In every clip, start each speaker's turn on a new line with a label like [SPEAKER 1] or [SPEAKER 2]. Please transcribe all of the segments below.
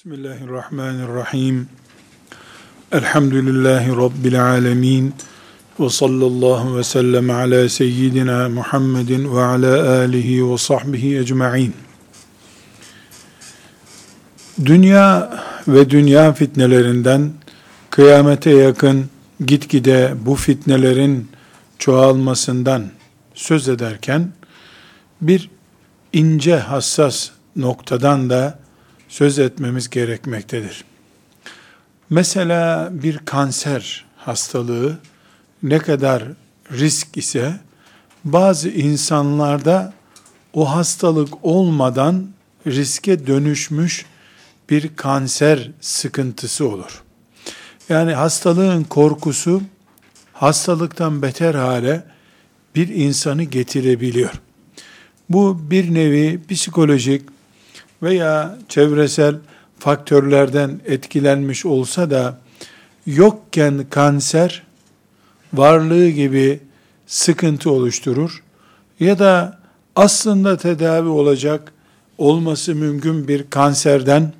[SPEAKER 1] Bismillahirrahmanirrahim. Elhamdülillahi Rabbil alemin. Ve sallallahu ve sellem ala seyyidina Muhammedin ve ala alihi ve sahbihi ecma'in. Dünya ve dünya fitnelerinden kıyamete yakın gitgide bu fitnelerin çoğalmasından söz ederken bir ince hassas noktadan da söz etmemiz gerekmektedir. Mesela bir kanser hastalığı ne kadar risk ise bazı insanlarda o hastalık olmadan riske dönüşmüş bir kanser sıkıntısı olur. Yani hastalığın korkusu hastalıktan beter hale bir insanı getirebiliyor. Bu bir nevi psikolojik veya çevresel faktörlerden etkilenmiş olsa da yokken kanser varlığı gibi sıkıntı oluşturur ya da aslında tedavi olacak olması mümkün bir kanserden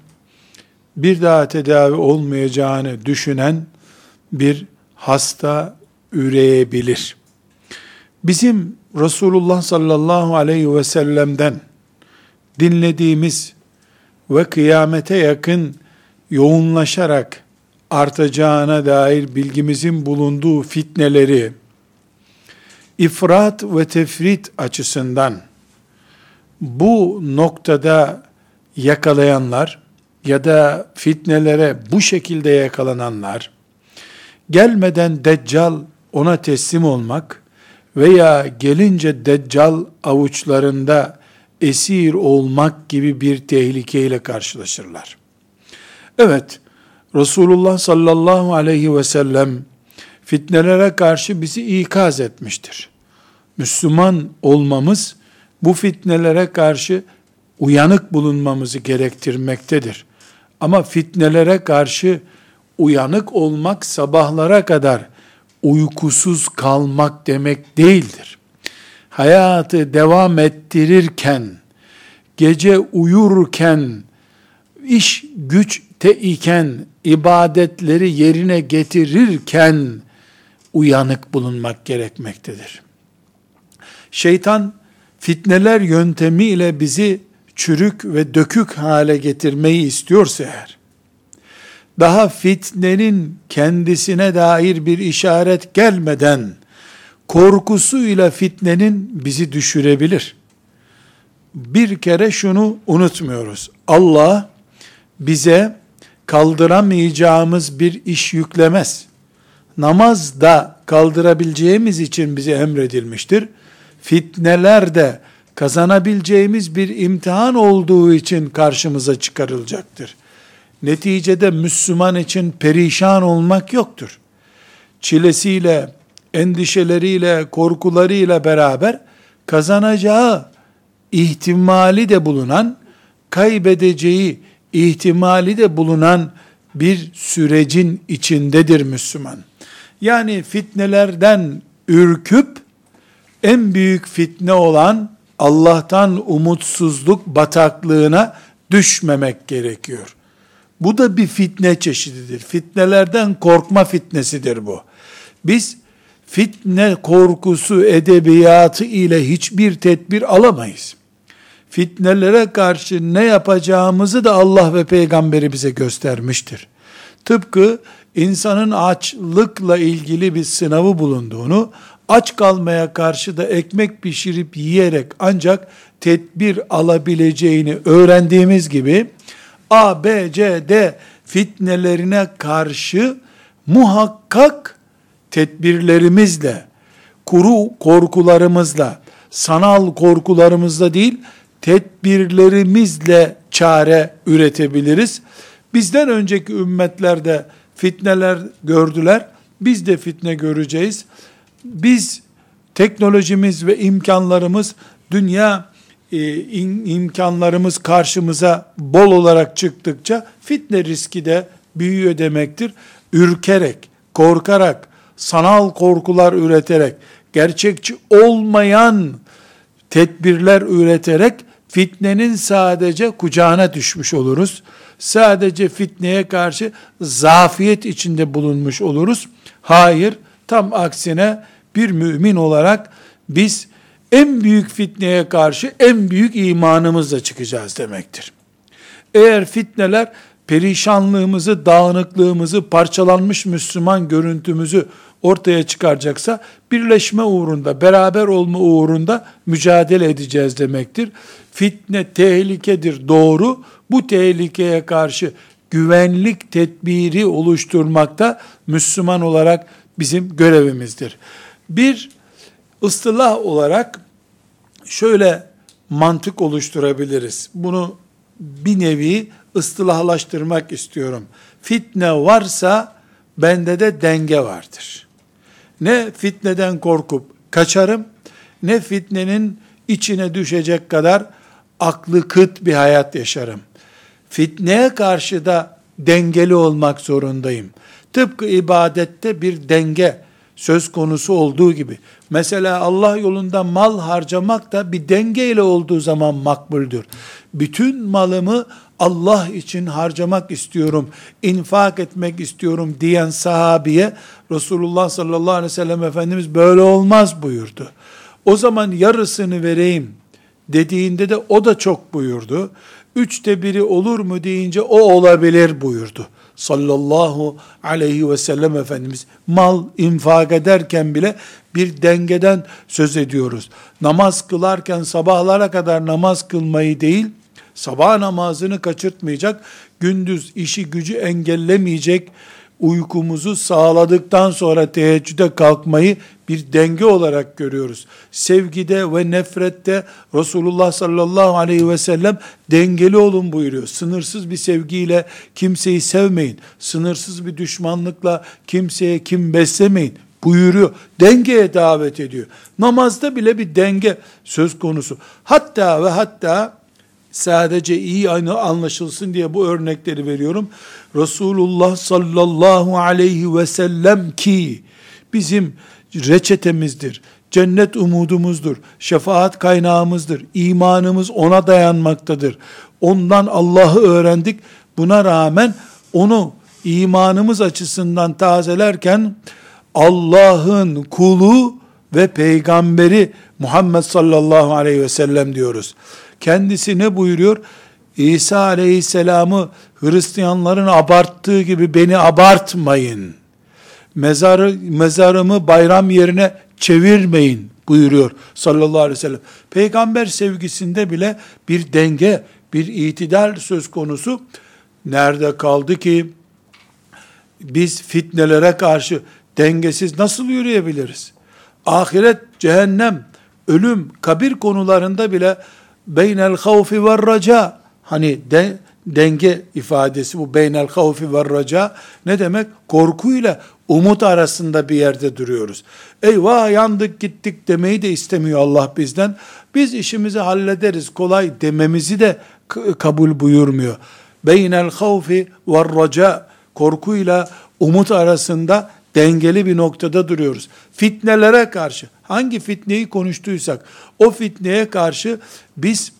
[SPEAKER 1] bir daha tedavi olmayacağını düşünen bir hasta üreyebilir. Bizim Resulullah sallallahu aleyhi ve sellem'den dinlediğimiz ve kıyamete yakın yoğunlaşarak artacağına dair bilgimizin bulunduğu fitneleri ifrat ve tefrit açısından bu noktada yakalayanlar ya da fitnelere bu şekilde yakalananlar gelmeden deccal ona teslim olmak veya gelince deccal avuçlarında esir olmak gibi bir tehlikeyle karşılaşırlar. Evet, Resulullah sallallahu aleyhi ve sellem fitnelere karşı bizi ikaz etmiştir. Müslüman olmamız bu fitnelere karşı uyanık bulunmamızı gerektirmektedir. Ama fitnelere karşı uyanık olmak sabahlara kadar uykusuz kalmak demek değildir hayatı devam ettirirken, gece uyurken, iş güçte iken, ibadetleri yerine getirirken, uyanık bulunmak gerekmektedir. Şeytan, fitneler yöntemiyle bizi çürük ve dökük hale getirmeyi istiyorsa eğer, daha fitnenin kendisine dair bir işaret gelmeden, korkusuyla fitnenin bizi düşürebilir. Bir kere şunu unutmuyoruz. Allah bize kaldıramayacağımız bir iş yüklemez. Namaz da kaldırabileceğimiz için bize emredilmiştir. Fitneler de kazanabileceğimiz bir imtihan olduğu için karşımıza çıkarılacaktır. Neticede Müslüman için perişan olmak yoktur. Çilesiyle, endişeleriyle, korkularıyla beraber kazanacağı ihtimali de bulunan, kaybedeceği ihtimali de bulunan bir sürecin içindedir Müslüman. Yani fitnelerden ürküp en büyük fitne olan Allah'tan umutsuzluk bataklığına düşmemek gerekiyor. Bu da bir fitne çeşididir. Fitnelerden korkma fitnesidir bu. Biz fitne korkusu edebiyatı ile hiçbir tedbir alamayız. Fitnelere karşı ne yapacağımızı da Allah ve peygamberi bize göstermiştir. Tıpkı insanın açlıkla ilgili bir sınavı bulunduğunu, aç kalmaya karşı da ekmek pişirip yiyerek ancak tedbir alabileceğini öğrendiğimiz gibi, A, B, C, D fitnelerine karşı muhakkak tedbirlerimizle, kuru korkularımızla, sanal korkularımızla değil, tedbirlerimizle çare üretebiliriz. Bizden önceki ümmetlerde fitneler gördüler. Biz de fitne göreceğiz. Biz teknolojimiz ve imkanlarımız dünya e, imkanlarımız karşımıza bol olarak çıktıkça fitne riski de büyüyor demektir. Ürkerek, korkarak, sanal korkular üreterek, gerçekçi olmayan tedbirler üreterek fitnenin sadece kucağına düşmüş oluruz. Sadece fitneye karşı zafiyet içinde bulunmuş oluruz. Hayır, tam aksine bir mümin olarak biz en büyük fitneye karşı en büyük imanımızla çıkacağız demektir. Eğer fitneler perişanlığımızı, dağınıklığımızı, parçalanmış Müslüman görüntümüzü ortaya çıkaracaksa birleşme uğrunda, beraber olma uğrunda mücadele edeceğiz demektir. Fitne tehlikedir doğru. Bu tehlikeye karşı güvenlik tedbiri oluşturmakta Müslüman olarak bizim görevimizdir. Bir ıstılah olarak şöyle mantık oluşturabiliriz. Bunu bir nevi ıstılahlaştırmak istiyorum. Fitne varsa bende de denge vardır. Ne fitneden korkup kaçarım, ne fitnenin içine düşecek kadar aklı kıt bir hayat yaşarım. Fitneye karşı da dengeli olmak zorundayım. Tıpkı ibadette bir denge söz konusu olduğu gibi. Mesela Allah yolunda mal harcamak da bir dengeyle olduğu zaman makbuldür. Bütün malımı Allah için harcamak istiyorum, infak etmek istiyorum diyen sahabiye Resulullah sallallahu aleyhi ve sellem Efendimiz böyle olmaz buyurdu. O zaman yarısını vereyim dediğinde de o da çok buyurdu. Üçte biri olur mu deyince o olabilir buyurdu. Sallallahu aleyhi ve sellem Efendimiz mal infak ederken bile bir dengeden söz ediyoruz. Namaz kılarken sabahlara kadar namaz kılmayı değil, sabah namazını kaçırtmayacak, gündüz işi gücü engellemeyecek, uykumuzu sağladıktan sonra teheccüde kalkmayı bir denge olarak görüyoruz. Sevgide ve nefrette Resulullah sallallahu aleyhi ve sellem dengeli olun buyuruyor. Sınırsız bir sevgiyle kimseyi sevmeyin. Sınırsız bir düşmanlıkla kimseye kim beslemeyin buyuruyor. Dengeye davet ediyor. Namazda bile bir denge söz konusu. Hatta ve hatta sadece iyi anlaşılsın diye bu örnekleri veriyorum. Resulullah sallallahu aleyhi ve sellem ki bizim reçetemizdir. Cennet umudumuzdur. Şefaat kaynağımızdır. İmanımız ona dayanmaktadır. Ondan Allah'ı öğrendik. Buna rağmen onu imanımız açısından tazelerken Allah'ın kulu ve peygamberi Muhammed sallallahu aleyhi ve sellem diyoruz. Kendisi ne buyuruyor? İsa aleyhisselamı Hristiyanların abarttığı gibi beni abartmayın. Mezarı, mezarımı bayram yerine çevirmeyin buyuruyor sallallahu aleyhi ve sellem. Peygamber sevgisinde bile bir denge, bir itidal söz konusu. Nerede kaldı ki biz fitnelere karşı dengesiz nasıl yürüyebiliriz? Ahiret, cehennem, ölüm, kabir konularında bile beynel havfi ve raca hani de, denge ifadesi bu beynel havfi ve raca ne demek? Korkuyla umut arasında bir yerde duruyoruz. Eyvah yandık gittik demeyi de istemiyor Allah bizden. Biz işimizi hallederiz kolay dememizi de kabul buyurmuyor. Beynel havfi ve raca korkuyla umut arasında dengeli bir noktada duruyoruz. Fitnelere karşı hangi fitneyi konuştuysak o fitneye karşı biz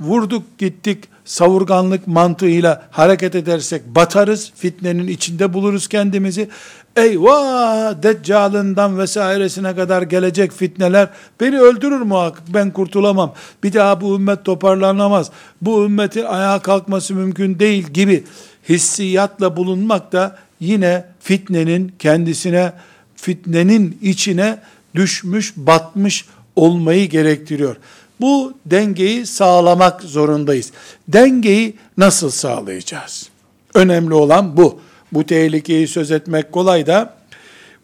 [SPEAKER 1] vurduk gittik savurganlık mantığıyla hareket edersek batarız, fitnenin içinde buluruz kendimizi. Eyvah deccalından vesairesine kadar gelecek fitneler beni öldürür muhakkak ben kurtulamam. Bir daha bu ümmet toparlanamaz. Bu ümmetin ayağa kalkması mümkün değil gibi hissiyatla bulunmak da yine fitnenin kendisine, fitnenin içine düşmüş, batmış olmayı gerektiriyor. Bu dengeyi sağlamak zorundayız. Dengeyi nasıl sağlayacağız? Önemli olan bu. Bu tehlikeyi söz etmek kolay da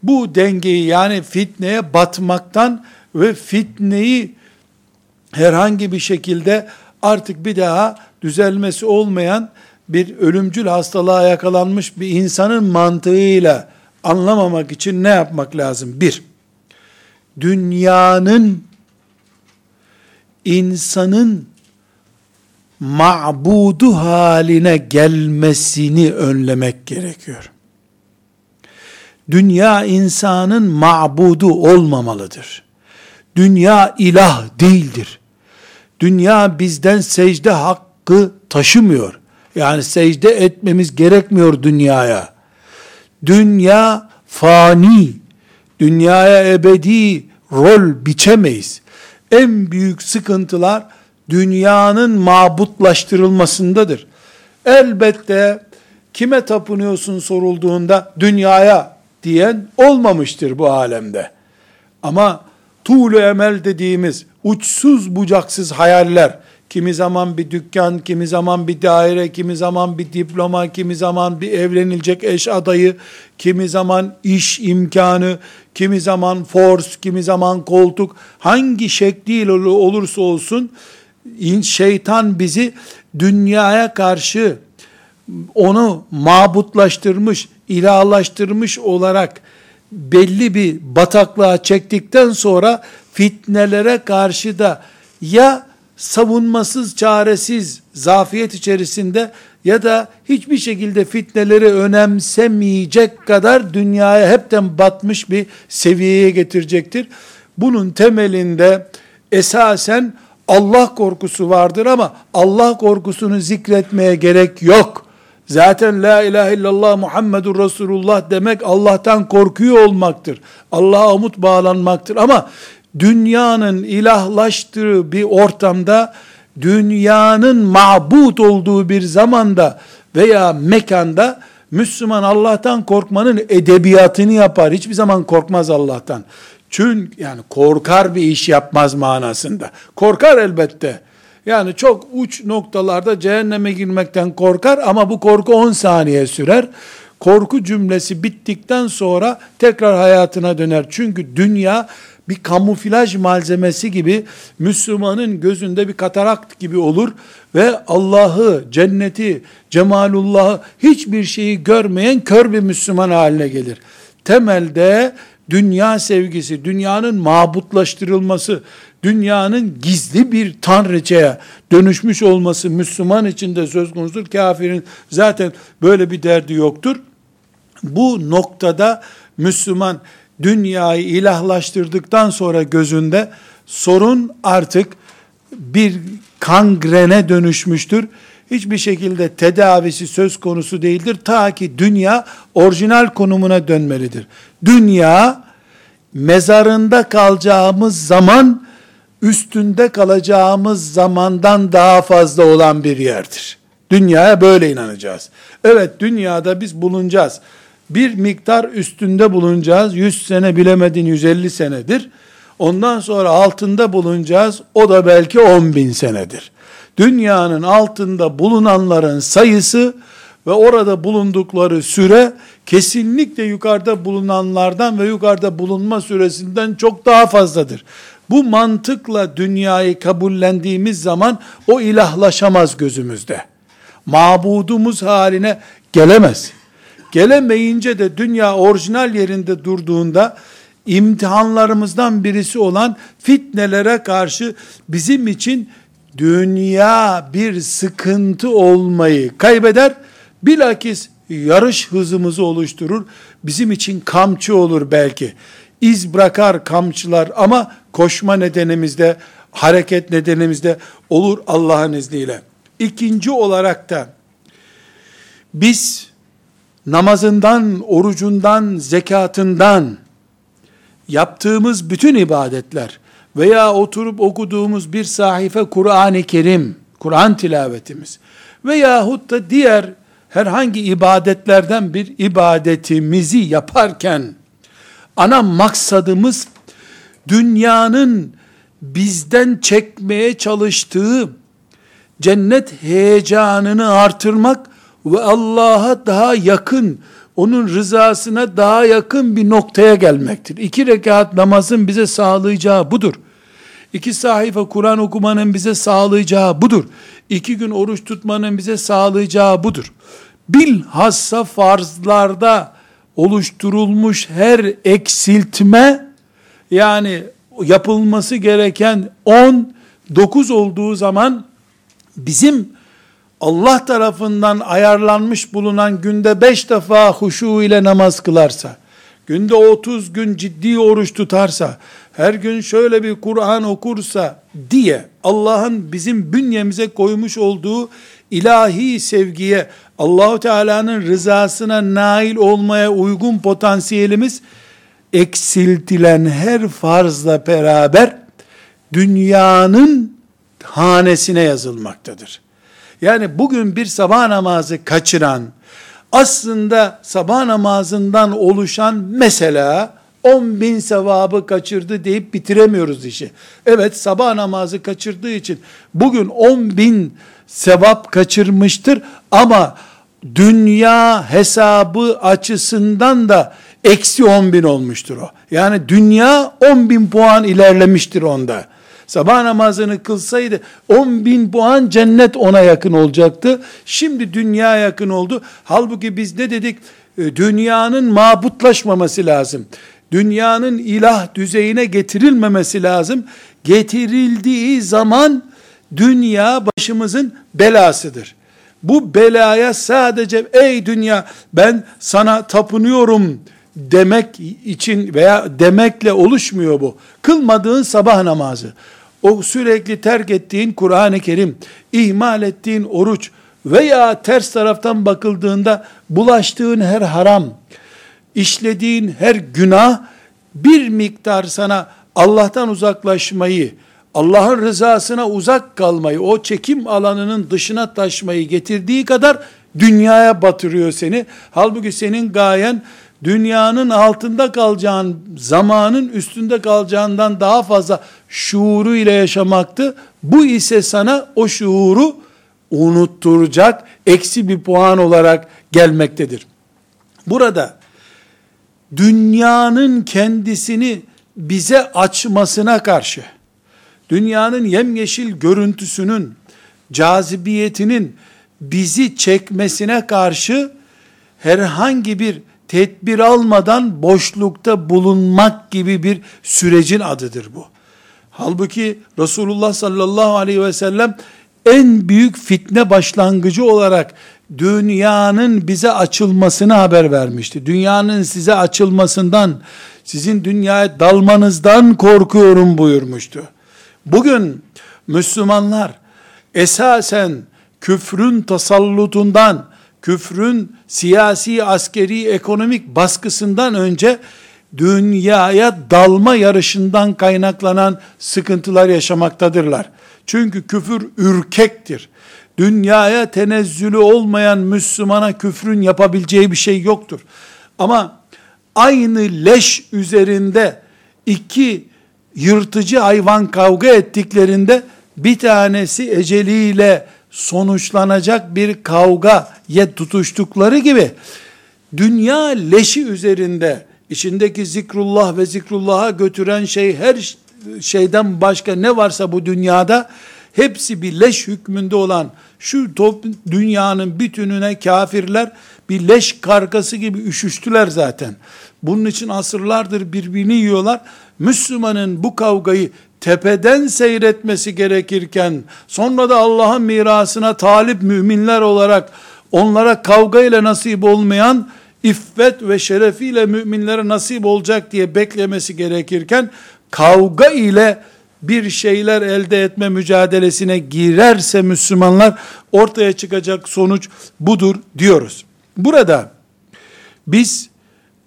[SPEAKER 1] bu dengeyi yani fitneye batmaktan ve fitneyi herhangi bir şekilde artık bir daha düzelmesi olmayan bir ölümcül hastalığa yakalanmış bir insanın mantığıyla anlamamak için ne yapmak lazım? Bir, dünyanın insanın ma'budu haline gelmesini önlemek gerekiyor. Dünya insanın ma'budu olmamalıdır. Dünya ilah değildir. Dünya bizden secde hakkı taşımıyor. Yani secde etmemiz gerekmiyor dünyaya. Dünya fani. Dünyaya ebedi rol biçemeyiz. En büyük sıkıntılar dünyanın mabutlaştırılmasındadır. Elbette kime tapınıyorsun sorulduğunda dünyaya diyen olmamıştır bu alemde. Ama tuğlu emel dediğimiz uçsuz bucaksız hayaller, kimi zaman bir dükkan, kimi zaman bir daire, kimi zaman bir diploma, kimi zaman bir evlenilecek eş adayı, kimi zaman iş imkanı, kimi zaman force, kimi zaman koltuk, hangi şekliyle olursa olsun, şeytan bizi dünyaya karşı onu mabutlaştırmış, ilahlaştırmış olarak belli bir bataklığa çektikten sonra fitnelere karşı da ya savunmasız, çaresiz, zafiyet içerisinde ya da hiçbir şekilde fitneleri önemsemeyecek kadar dünyaya hepten batmış bir seviyeye getirecektir. Bunun temelinde esasen Allah korkusu vardır ama Allah korkusunu zikretmeye gerek yok. Zaten la ilahe illallah Muhammedur Resulullah demek Allah'tan korkuyor olmaktır. Allah'a umut bağlanmaktır ama dünyanın ilahlaştığı bir ortamda dünyanın mabut olduğu bir zamanda veya mekanda Müslüman Allah'tan korkmanın edebiyatını yapar. Hiçbir zaman korkmaz Allah'tan. Çünkü yani korkar bir iş yapmaz manasında. Korkar elbette. Yani çok uç noktalarda cehenneme girmekten korkar ama bu korku 10 saniye sürer. Korku cümlesi bittikten sonra tekrar hayatına döner. Çünkü dünya bir kamuflaj malzemesi gibi Müslümanın gözünde bir katarakt gibi olur ve Allah'ı, cenneti, cemalullah'ı hiçbir şeyi görmeyen kör bir Müslüman haline gelir. Temelde dünya sevgisi, dünyanın mabutlaştırılması, dünyanın gizli bir tanrıçaya dönüşmüş olması Müslüman için de söz konusudur. Kafirin zaten böyle bir derdi yoktur. Bu noktada Müslüman dünyayı ilahlaştırdıktan sonra gözünde sorun artık bir kangrene dönüşmüştür. Hiçbir şekilde tedavisi söz konusu değildir. Ta ki dünya orijinal konumuna dönmelidir. Dünya mezarında kalacağımız zaman üstünde kalacağımız zamandan daha fazla olan bir yerdir. Dünyaya böyle inanacağız. Evet dünyada biz bulunacağız bir miktar üstünde bulunacağız. 100 sene bilemedin 150 senedir. Ondan sonra altında bulunacağız. O da belki 10 bin senedir. Dünyanın altında bulunanların sayısı ve orada bulundukları süre kesinlikle yukarıda bulunanlardan ve yukarıda bulunma süresinden çok daha fazladır. Bu mantıkla dünyayı kabullendiğimiz zaman o ilahlaşamaz gözümüzde. Mabudumuz haline gelemez. Gelemeyince de dünya orijinal yerinde durduğunda imtihanlarımızdan birisi olan fitnelere karşı bizim için dünya bir sıkıntı olmayı kaybeder. Bilakis yarış hızımızı oluşturur. Bizim için kamçı olur belki. İz bırakar kamçılar ama koşma nedenimizde, hareket nedenimizde olur Allah'ın izniyle. İkinci olarak da biz namazından, orucundan, zekatından, yaptığımız bütün ibadetler veya oturup okuduğumuz bir sahife Kur'an-ı Kerim, Kur'an tilavetimiz veyahut da diğer herhangi ibadetlerden bir ibadetimizi yaparken ana maksadımız dünyanın bizden çekmeye çalıştığı cennet heyecanını artırmak ve Allah'a daha yakın, onun rızasına daha yakın bir noktaya gelmektir. İki rekat namazın bize sağlayacağı budur. İki sahife Kur'an okumanın bize sağlayacağı budur. İki gün oruç tutmanın bize sağlayacağı budur. Bilhassa farzlarda oluşturulmuş her eksiltme, yani yapılması gereken 10, 9 olduğu zaman bizim Allah tarafından ayarlanmış bulunan günde beş defa huşu ile namaz kılarsa, günde 30 gün ciddi oruç tutarsa, her gün şöyle bir Kur'an okursa diye Allah'ın bizim bünyemize koymuş olduğu ilahi sevgiye, Allahu Teala'nın rızasına nail olmaya uygun potansiyelimiz eksiltilen her farzla beraber dünyanın hanesine yazılmaktadır. Yani bugün bir sabah namazı kaçıran, aslında sabah namazından oluşan mesela 10 bin sevabı kaçırdı deyip bitiremiyoruz işi. Evet sabah namazı kaçırdığı için bugün 10 bin sevap kaçırmıştır ama dünya hesabı açısından da eksi 10 bin olmuştur o. Yani dünya 10 bin puan ilerlemiştir onda. Sabah namazını kılsaydı 10 bin puan cennet ona yakın olacaktı. Şimdi dünya yakın oldu. Halbuki biz ne dedik? E, dünyanın mabutlaşmaması lazım. Dünyanın ilah düzeyine getirilmemesi lazım. Getirildiği zaman dünya başımızın belasıdır. Bu belaya sadece ey dünya ben sana tapınıyorum demek için veya demekle oluşmuyor bu. Kılmadığın sabah namazı, o sürekli terk ettiğin Kur'an-ı Kerim, ihmal ettiğin oruç veya ters taraftan bakıldığında bulaştığın her haram, işlediğin her günah bir miktar sana Allah'tan uzaklaşmayı, Allah'ın rızasına uzak kalmayı, o çekim alanının dışına taşmayı getirdiği kadar dünyaya batırıyor seni. Halbuki senin gayen dünyanın altında kalacağın zamanın üstünde kalacağından daha fazla şuuru ile yaşamaktı. Bu ise sana o şuuru unutturacak eksi bir puan olarak gelmektedir. Burada dünyanın kendisini bize açmasına karşı, dünyanın yemyeşil görüntüsünün, cazibiyetinin bizi çekmesine karşı herhangi bir tedbir almadan boşlukta bulunmak gibi bir sürecin adıdır bu. Halbuki Resulullah sallallahu aleyhi ve sellem en büyük fitne başlangıcı olarak dünyanın bize açılmasını haber vermişti. Dünyanın size açılmasından, sizin dünyaya dalmanızdan korkuyorum buyurmuştu. Bugün Müslümanlar esasen küfrün tasallutundan, küfrün siyasi, askeri, ekonomik baskısından önce dünyaya dalma yarışından kaynaklanan sıkıntılar yaşamaktadırlar. Çünkü küfür ürkektir. Dünyaya tenezzülü olmayan Müslümana küfrün yapabileceği bir şey yoktur. Ama aynı leş üzerinde iki yırtıcı hayvan kavga ettiklerinde bir tanesi eceliyle sonuçlanacak bir kavgaya tutuştukları gibi dünya leşi üzerinde içindeki zikrullah ve zikrullah'a götüren şey her şeyden başka ne varsa bu dünyada hepsi bir leş hükmünde olan şu top, dünyanın bütününe kafirler bir leş kargası gibi üşüştüler zaten. Bunun için asırlardır birbirini yiyorlar. Müslümanın bu kavgayı tepeden seyretmesi gerekirken sonra da Allah'ın mirasına talip müminler olarak onlara kavga ile nasip olmayan iffet ve şerefiyle müminlere nasip olacak diye beklemesi gerekirken kavga ile bir şeyler elde etme mücadelesine girerse Müslümanlar ortaya çıkacak sonuç budur diyoruz. Burada biz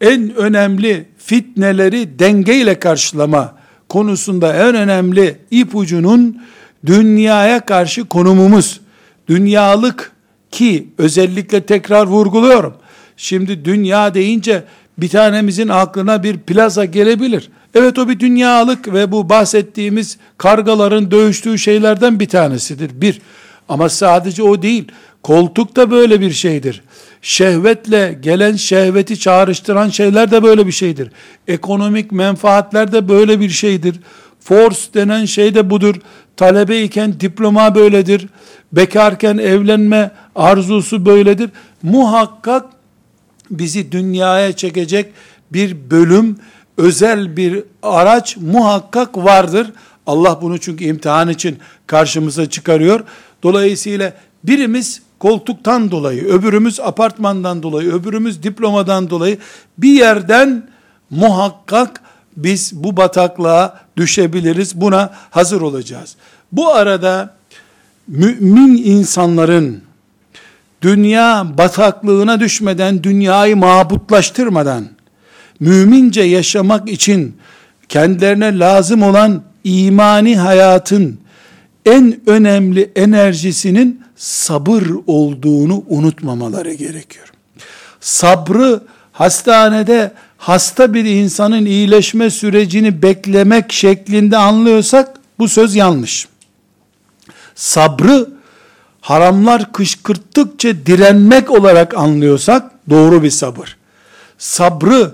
[SPEAKER 1] en önemli fitneleri dengeyle karşılama konusunda en önemli ipucunun dünyaya karşı konumumuz, dünyalık ki özellikle tekrar vurguluyorum. Şimdi dünya deyince bir tanemizin aklına bir plaza gelebilir. Evet o bir dünyalık ve bu bahsettiğimiz kargaların dövüştüğü şeylerden bir tanesidir. Bir. Ama sadece o değil. Koltuk da böyle bir şeydir. Şehvetle gelen şehveti çağrıştıran şeyler de böyle bir şeydir. Ekonomik menfaatler de böyle bir şeydir. Force denen şey de budur. Talebeyken diploma böyledir. Bekarken evlenme arzusu böyledir. Muhakkak bizi dünyaya çekecek bir bölüm, özel bir araç muhakkak vardır. Allah bunu çünkü imtihan için karşımıza çıkarıyor. Dolayısıyla birimiz koltuktan dolayı, öbürümüz apartmandan dolayı, öbürümüz diplomadan dolayı bir yerden muhakkak biz bu bataklığa düşebiliriz. Buna hazır olacağız. Bu arada mümin insanların dünya bataklığına düşmeden, dünyayı mabutlaştırmadan, mümince yaşamak için kendilerine lazım olan imani hayatın en önemli enerjisinin sabır olduğunu unutmamaları gerekiyor. Sabrı hastanede hasta bir insanın iyileşme sürecini beklemek şeklinde anlıyorsak bu söz yanlış. Sabrı haramlar kışkırttıkça direnmek olarak anlıyorsak doğru bir sabır. Sabrı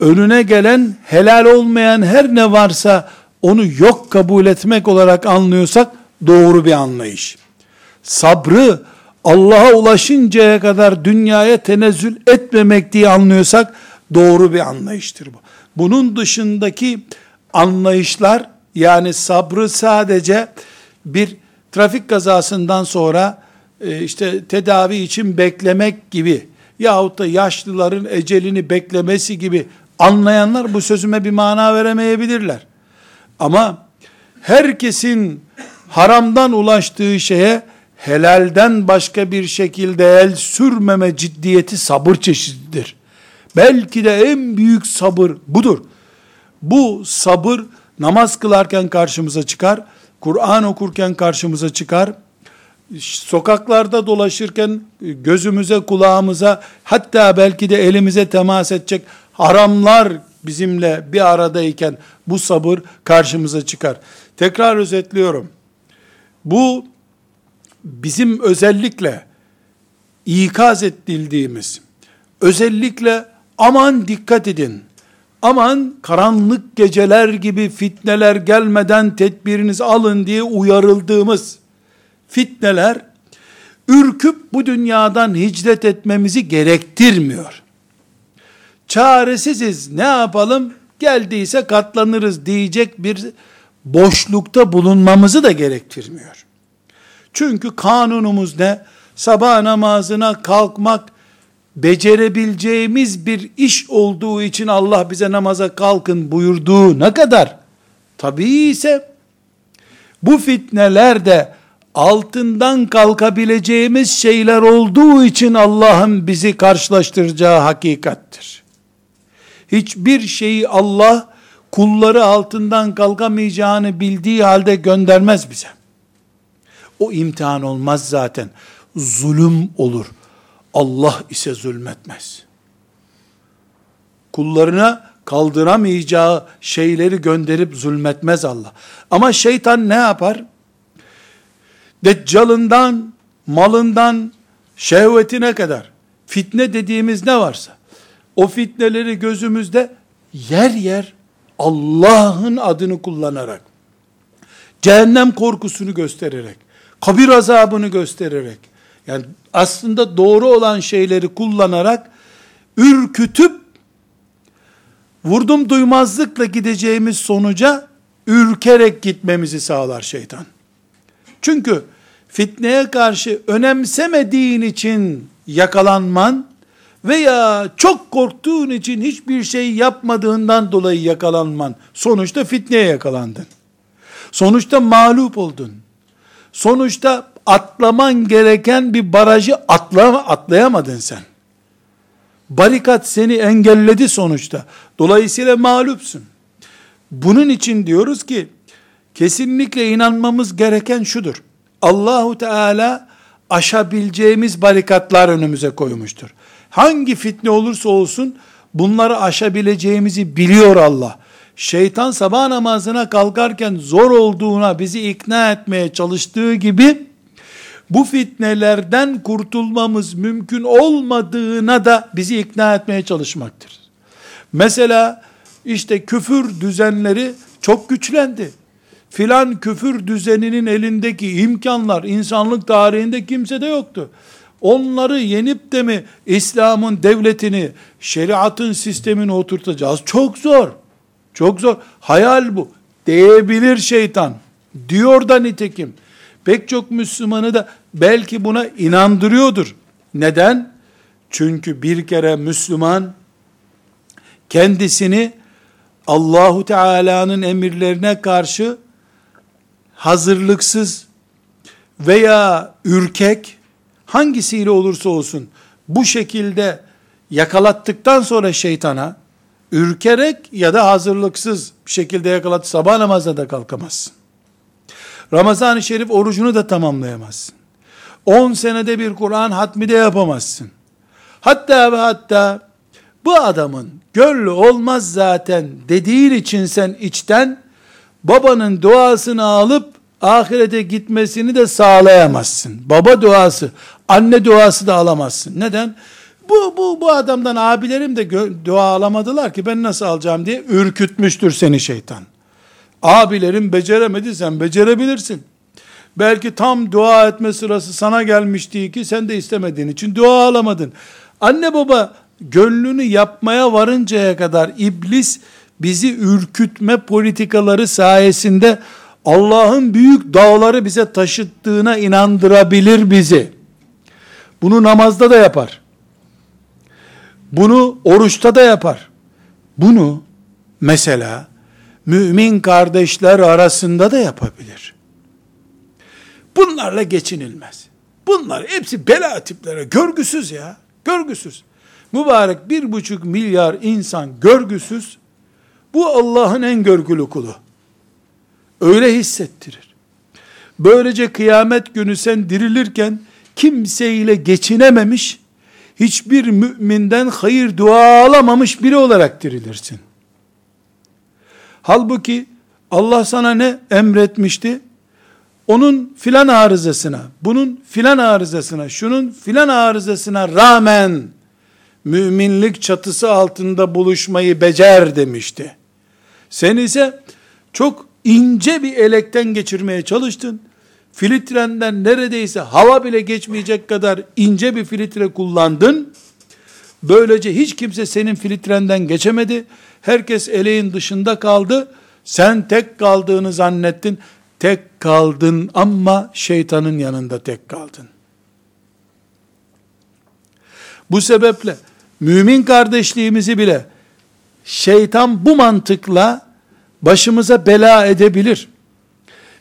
[SPEAKER 1] önüne gelen helal olmayan her ne varsa onu yok kabul etmek olarak anlıyorsak doğru bir anlayış. Sabrı Allah'a ulaşıncaya kadar dünyaya tenezzül etmemek diye anlıyorsak doğru bir anlayıştır bu. Bunun dışındaki anlayışlar yani sabrı sadece bir trafik kazasından sonra e, işte tedavi için beklemek gibi yahut da yaşlıların ecelini beklemesi gibi anlayanlar bu sözüme bir mana veremeyebilirler. Ama herkesin haramdan ulaştığı şeye helalden başka bir şekilde el sürmeme ciddiyeti sabır çeşididir. Belki de en büyük sabır budur. Bu sabır namaz kılarken karşımıza çıkar, Kur'an okurken karşımıza çıkar, sokaklarda dolaşırken gözümüze, kulağımıza, hatta belki de elimize temas edecek haramlar bizimle bir aradayken bu sabır karşımıza çıkar. Tekrar özetliyorum. Bu bizim özellikle ikaz edildiğimiz, özellikle aman dikkat edin, aman karanlık geceler gibi fitneler gelmeden tedbirinizi alın diye uyarıldığımız fitneler, ürküp bu dünyadan hicret etmemizi gerektirmiyor. Çaresiziz ne yapalım geldiyse katlanırız diyecek bir boşlukta bulunmamızı da gerektirmiyor. Çünkü kanunumuz ne? Sabah namazına kalkmak becerebileceğimiz bir iş olduğu için Allah bize namaza kalkın buyurduğu ne kadar? Tabii ise bu fitneler de altından kalkabileceğimiz şeyler olduğu için Allah'ın bizi karşılaştıracağı hakikattir. Hiçbir şeyi Allah kulları altından kalkamayacağını bildiği halde göndermez bize. O imtihan olmaz zaten. Zulüm olur. Allah ise zulmetmez. Kullarına kaldıramayacağı şeyleri gönderip zulmetmez Allah. Ama şeytan ne yapar? Deccalından, malından, şehvetine kadar fitne dediğimiz ne varsa o fitneleri gözümüzde yer yer Allah'ın adını kullanarak cehennem korkusunu göstererek kabir azabını göstererek yani aslında doğru olan şeyleri kullanarak ürkütüp vurdum duymazlıkla gideceğimiz sonuca ürkerek gitmemizi sağlar şeytan. Çünkü fitneye karşı önemsemediğin için yakalanman veya çok korktuğun için hiçbir şey yapmadığından dolayı yakalanman sonuçta fitneye yakalandın. Sonuçta mağlup oldun. Sonuçta atlaman gereken bir barajı atlama, atlayamadın sen. Barikat seni engelledi sonuçta. Dolayısıyla mağlupsun. Bunun için diyoruz ki kesinlikle inanmamız gereken şudur. Allahu Teala aşabileceğimiz barikatlar önümüze koymuştur. Hangi fitne olursa olsun bunları aşabileceğimizi biliyor Allah. Şeytan sabah namazına kalkarken zor olduğuna bizi ikna etmeye çalıştığı gibi bu fitnelerden kurtulmamız mümkün olmadığına da bizi ikna etmeye çalışmaktır. Mesela işte küfür düzenleri çok güçlendi. Filan küfür düzeninin elindeki imkanlar insanlık tarihinde kimsede yoktu. Onları yenip de mi İslam'ın devletini, şeriatın sistemini oturtacağız? Çok zor. Çok zor. Hayal bu. Diyebilir şeytan. Diyor da nitekim. Pek çok Müslümanı da belki buna inandırıyordur. Neden? Çünkü bir kere Müslüman kendisini Allahu Teala'nın emirlerine karşı hazırlıksız veya ürkek hangisiyle olursa olsun bu şekilde yakalattıktan sonra şeytana ürkerek ya da hazırlıksız bir şekilde yakalat sabah namazda da kalkamazsın. Ramazan-ı Şerif orucunu da tamamlayamazsın. 10 senede bir Kur'an hatmi de yapamazsın. Hatta ve hatta bu adamın gönlü olmaz zaten dediğin için sen içten babanın duasını alıp ahirete gitmesini de sağlayamazsın. Baba duası, anne duası da alamazsın. Neden? Bu, bu, bu adamdan abilerim de dua alamadılar ki ben nasıl alacağım diye ürkütmüştür seni şeytan. Abilerim beceremedi sen becerebilirsin. Belki tam dua etme sırası sana gelmişti ki sen de istemediğin için dua alamadın. Anne baba gönlünü yapmaya varıncaya kadar iblis bizi ürkütme politikaları sayesinde Allah'ın büyük dağları bize taşıttığına inandırabilir bizi. Bunu namazda da yapar. Bunu oruçta da yapar. Bunu mesela mümin kardeşler arasında da yapabilir. Bunlarla geçinilmez. Bunlar hepsi bela tiplere, görgüsüz ya, görgüsüz. Mübarek bir buçuk milyar insan görgüsüz, bu Allah'ın en görgülü kulu. Öyle hissettirir. Böylece kıyamet günü sen dirilirken, kimseyle geçinememiş, hiçbir müminden hayır dua alamamış biri olarak dirilirsin. Halbuki Allah sana ne emretmişti? Onun filan arızasına, bunun filan arızasına, şunun filan arızasına rağmen müminlik çatısı altında buluşmayı becer demişti. Sen ise çok ince bir elekten geçirmeye çalıştın. Filtrenden neredeyse hava bile geçmeyecek kadar ince bir filtre kullandın. Böylece hiç kimse senin filtrenden geçemedi. Herkes eleğin dışında kaldı. Sen tek kaldığını zannettin. Tek kaldın ama şeytanın yanında tek kaldın. Bu sebeple mümin kardeşliğimizi bile şeytan bu mantıkla başımıza bela edebilir.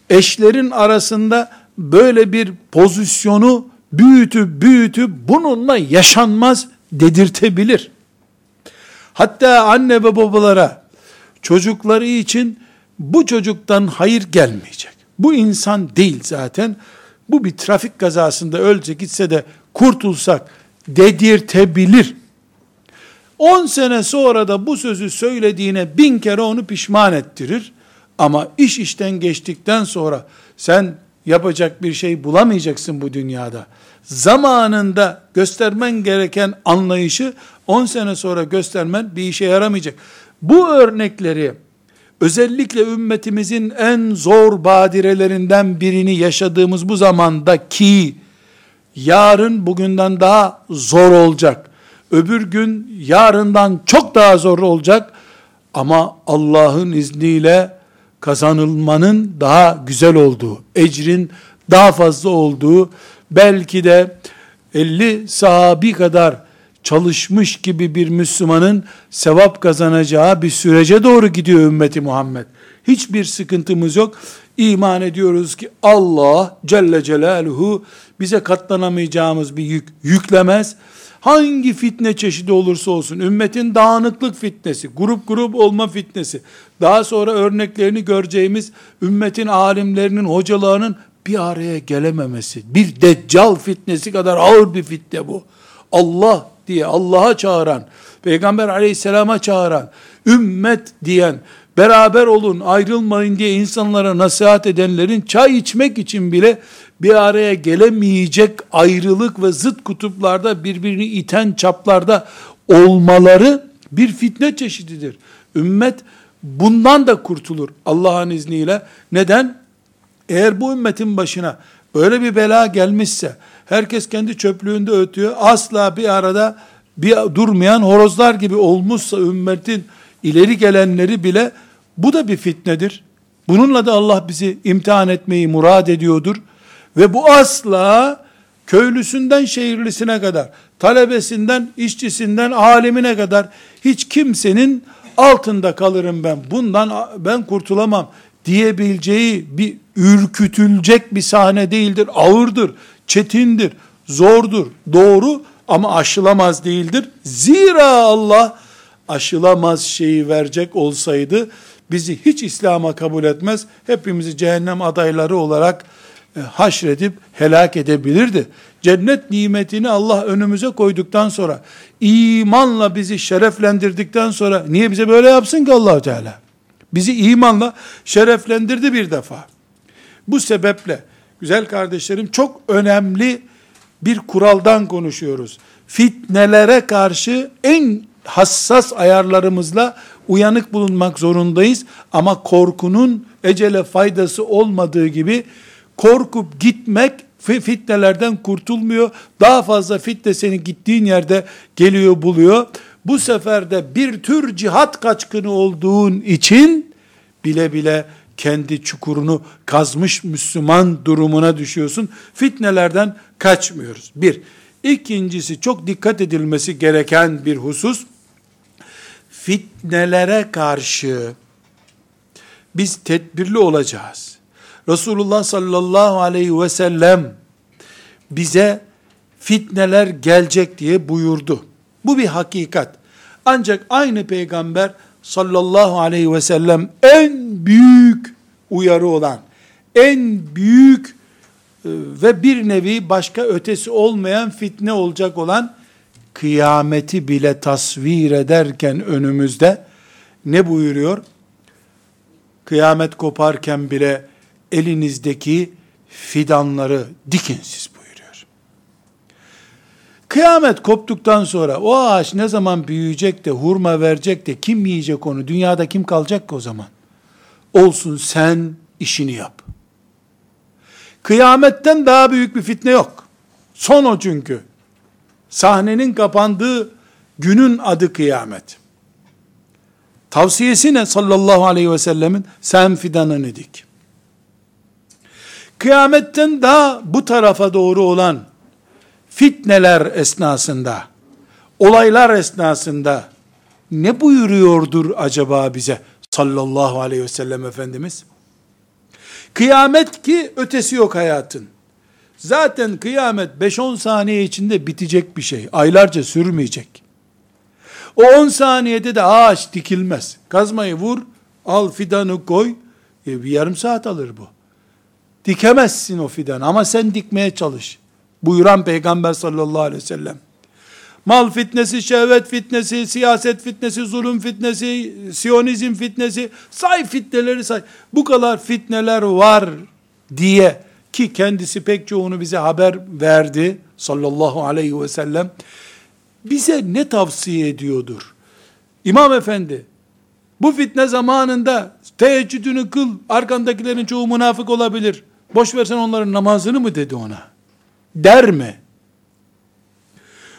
[SPEAKER 1] Eşlerin arasında böyle bir pozisyonu büyütü büyütü bununla yaşanmaz dedirtebilir. Hatta anne ve babalara çocukları için bu çocuktan hayır gelmeyecek. Bu insan değil zaten. Bu bir trafik kazasında ölse gitse de kurtulsak dedirtebilir. 10 sene sonra da bu sözü söylediğine bin kere onu pişman ettirir. Ama iş işten geçtikten sonra sen yapacak bir şey bulamayacaksın bu dünyada. Zamanında göstermen gereken anlayışı 10 sene sonra göstermen bir işe yaramayacak. Bu örnekleri özellikle ümmetimizin en zor badirelerinden birini yaşadığımız bu zamanda ki yarın bugünden daha zor olacak. Öbür gün yarından çok daha zor olacak. Ama Allah'ın izniyle kazanılmanın daha güzel olduğu, ecrin daha fazla olduğu, belki de 50 sahabi kadar çalışmış gibi bir Müslümanın sevap kazanacağı bir sürece doğru gidiyor ümmeti Muhammed. Hiçbir sıkıntımız yok. İman ediyoruz ki Allah Celle Celaluhu bize katlanamayacağımız bir yük yüklemez. Hangi fitne çeşidi olursa olsun, ümmetin dağınıklık fitnesi, grup grup olma fitnesi, daha sonra örneklerini göreceğimiz ümmetin alimlerinin, hocalarının bir araya gelememesi, bir deccal fitnesi kadar ağır bir fitne bu. Allah diye Allah'a çağıran, Peygamber aleyhisselama çağıran, ümmet diyen, beraber olun ayrılmayın diye insanlara nasihat edenlerin çay içmek için bile bir araya gelemeyecek ayrılık ve zıt kutuplarda birbirini iten çaplarda olmaları bir fitne çeşididir. Ümmet bundan da kurtulur Allah'ın izniyle. Neden? Eğer bu ümmetin başına böyle bir bela gelmişse, herkes kendi çöplüğünde ötüyor, asla bir arada bir durmayan horozlar gibi olmuşsa ümmetin ileri gelenleri bile bu da bir fitnedir. Bununla da Allah bizi imtihan etmeyi murad ediyordur. Ve bu asla köylüsünden şehirlisine kadar, talebesinden, işçisinden, alimine kadar hiç kimsenin altında kalırım ben, bundan ben kurtulamam diyebileceği bir ürkütülecek bir sahne değildir. Ağırdır, çetindir, zordur, doğru ama aşılamaz değildir. Zira Allah aşılamaz şeyi verecek olsaydı bizi hiç İslam'a kabul etmez. Hepimizi cehennem adayları olarak e, haşredip helak edebilirdi. Cennet nimetini Allah önümüze koyduktan sonra, imanla bizi şereflendirdikten sonra niye bize böyle yapsın ki allah Teala? Bizi imanla şereflendirdi bir defa. Bu sebeple güzel kardeşlerim çok önemli bir kuraldan konuşuyoruz. Fitnelere karşı en hassas ayarlarımızla uyanık bulunmak zorundayız. Ama korkunun ecele faydası olmadığı gibi korkup gitmek fitnelerden kurtulmuyor. Daha fazla fitne seni gittiğin yerde geliyor buluyor. Bu sefer de bir tür cihat kaçkını olduğun için bile bile kendi çukurunu kazmış Müslüman durumuna düşüyorsun. Fitnelerden kaçmıyoruz. Bir. İkincisi çok dikkat edilmesi gereken bir husus. Fitnelere karşı biz tedbirli olacağız. Resulullah sallallahu aleyhi ve sellem bize fitneler gelecek diye buyurdu. Bu bir hakikat. Ancak aynı peygamber sallallahu aleyhi ve sellem en büyük uyarı olan, en büyük e, ve bir nevi başka ötesi olmayan fitne olacak olan kıyameti bile tasvir ederken önümüzde ne buyuruyor? Kıyamet koparken bile elinizdeki fidanları dikin siz buyuruyor. Kıyamet koptuktan sonra o ağaç ne zaman büyüyecek de hurma verecek de kim yiyecek onu? Dünyada kim kalacak ki o zaman? Olsun sen işini yap. Kıyametten daha büyük bir fitne yok. Son o çünkü. Sahnenin kapandığı günün adı kıyamet. Tavsiyesi ne sallallahu aleyhi ve sellemin? Sen fidanını dik. Kıyametten daha bu tarafa doğru olan fitneler esnasında, olaylar esnasında ne buyuruyordur acaba bize sallallahu aleyhi ve sellem Efendimiz? Kıyamet ki ötesi yok hayatın. Zaten kıyamet 5-10 saniye içinde bitecek bir şey. Aylarca sürmeyecek. O 10 saniyede de ağaç dikilmez. Kazmayı vur, al fidanı koy. E, bir yarım saat alır bu. Dikemezsin o fidanı ama sen dikmeye çalış. Buyuran Peygamber sallallahu aleyhi ve sellem. Mal fitnesi, şehvet fitnesi, siyaset fitnesi, zulüm fitnesi, siyonizm fitnesi, say fitneleri say. Bu kadar fitneler var diye ki kendisi pek çoğunu bize haber verdi sallallahu aleyhi ve sellem. Bize ne tavsiye ediyordur? İmam efendi bu fitne zamanında teheccüdünü kıl, arkandakilerin çoğu münafık olabilir. Boş versen onların namazını mı dedi ona? Der mi?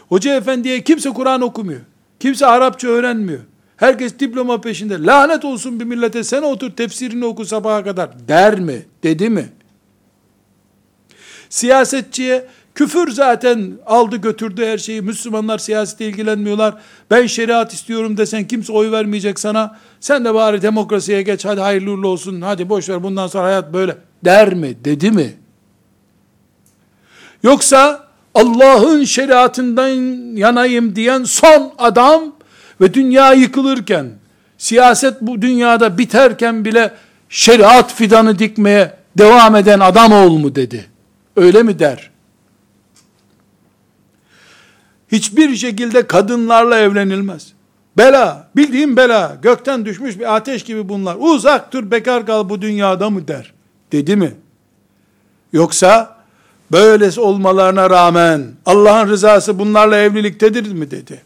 [SPEAKER 1] Hoca efendiye kimse Kur'an okumuyor. Kimse Arapça öğrenmiyor. Herkes diploma peşinde. Lanet olsun bir millete sen otur tefsirini oku sabaha kadar. Der mi? Dedi mi? Siyasetçiye küfür zaten aldı götürdü her şeyi. Müslümanlar siyasete ilgilenmiyorlar. Ben şeriat istiyorum desen kimse oy vermeyecek sana. Sen de bari demokrasiye geç hadi hayırlı olsun. Hadi boş ver bundan sonra hayat böyle. Der mi? Dedi mi? Yoksa Allah'ın şeriatından yanayım diyen son adam ve dünya yıkılırken, siyaset bu dünyada biterken bile şeriat fidanı dikmeye devam eden adam ol mu dedi. Öyle mi der? Hiçbir şekilde kadınlarla evlenilmez. Bela, bildiğim bela, gökten düşmüş bir ateş gibi bunlar. Uzak dur bekar kal bu dünyada mı der. Dedi mi? Yoksa böylesi olmalarına rağmen Allah'ın rızası bunlarla evliliktedir mi dedi.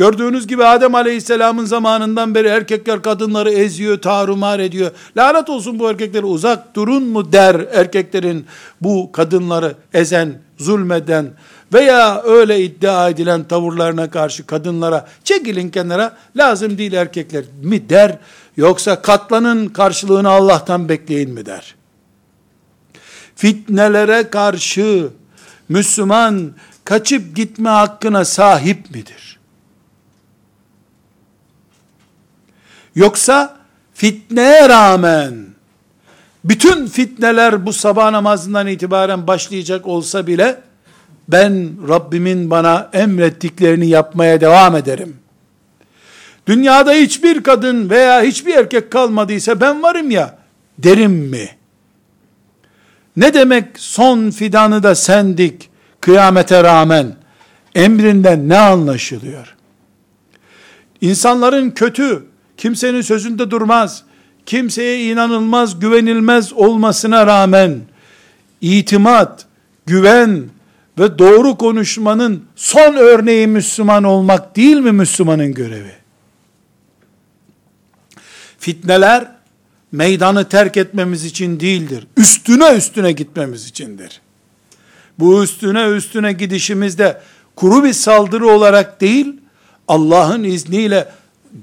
[SPEAKER 1] Gördüğünüz gibi Adem Aleyhisselam'ın zamanından beri erkekler kadınları eziyor, tarumar ediyor. Lanet olsun bu erkeklere uzak durun mu der erkeklerin bu kadınları ezen, zulmeden veya öyle iddia edilen tavırlarına karşı kadınlara çekilin kenara lazım değil erkekler mi der yoksa katlanın karşılığını Allah'tan bekleyin mi der fitnelere karşı Müslüman kaçıp gitme hakkına sahip midir? Yoksa fitneye rağmen bütün fitneler bu sabah namazından itibaren başlayacak olsa bile ben Rabbimin bana emrettiklerini yapmaya devam ederim. Dünyada hiçbir kadın veya hiçbir erkek kalmadıysa ben varım ya derim mi? Ne demek son fidanı da sendik kıyamete rağmen emrinden ne anlaşılıyor? İnsanların kötü, kimsenin sözünde durmaz, kimseye inanılmaz, güvenilmez olmasına rağmen itimat, güven ve doğru konuşmanın son örneği Müslüman olmak değil mi Müslümanın görevi? Fitneler meydanı terk etmemiz için değildir. Üstüne üstüne gitmemiz içindir. Bu üstüne üstüne gidişimizde kuru bir saldırı olarak değil, Allah'ın izniyle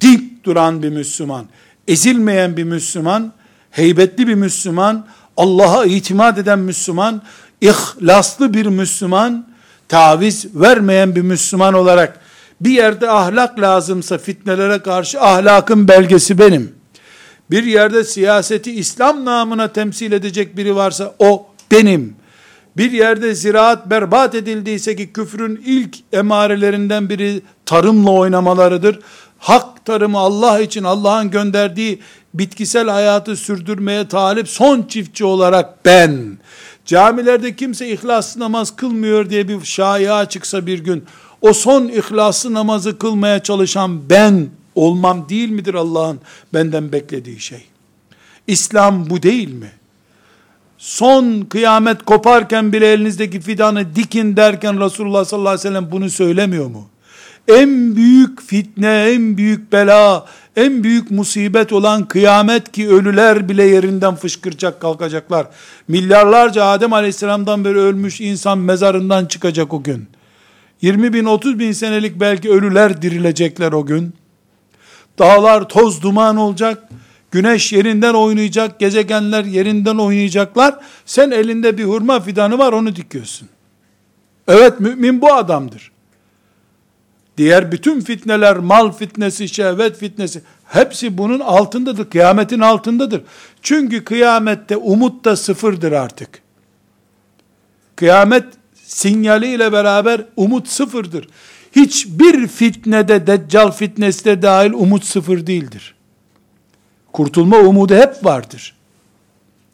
[SPEAKER 1] dik duran bir Müslüman, ezilmeyen bir Müslüman, heybetli bir Müslüman, Allah'a itimat eden Müslüman, ihlaslı bir Müslüman, taviz vermeyen bir Müslüman olarak bir yerde ahlak lazımsa fitnelere karşı ahlakın belgesi benim. Bir yerde siyaseti İslam namına temsil edecek biri varsa o benim. Bir yerde ziraat berbat edildiyse ki küfrün ilk emarelerinden biri tarımla oynamalarıdır. Hak tarımı Allah için Allah'ın gönderdiği bitkisel hayatı sürdürmeye talip son çiftçi olarak ben. Camilerde kimse ihlaslı namaz kılmıyor diye bir şaya çıksa bir gün, o son ihlaslı namazı kılmaya çalışan ben olmam değil midir Allah'ın benden beklediği şey? İslam bu değil mi? Son kıyamet koparken bile elinizdeki fidanı dikin derken Resulullah sallallahu aleyhi ve sellem bunu söylemiyor mu? En büyük fitne, en büyük bela, en büyük musibet olan kıyamet ki ölüler bile yerinden fışkıracak kalkacaklar. Milyarlarca Adem aleyhisselamdan beri ölmüş insan mezarından çıkacak o gün. 20 bin 30 bin senelik belki ölüler dirilecekler o gün. Dağlar toz duman olacak. Güneş yerinden oynayacak. Gezegenler yerinden oynayacaklar. Sen elinde bir hurma fidanı var onu dikiyorsun. Evet mümin bu adamdır. Diğer bütün fitneler, mal fitnesi, şehvet fitnesi, hepsi bunun altındadır, kıyametin altındadır. Çünkü kıyamette umut da sıfırdır artık. Kıyamet sinyaliyle beraber umut sıfırdır. Hiçbir fitnede, deccal fitnesi de dahil umut sıfır değildir. Kurtulma umudu hep vardır.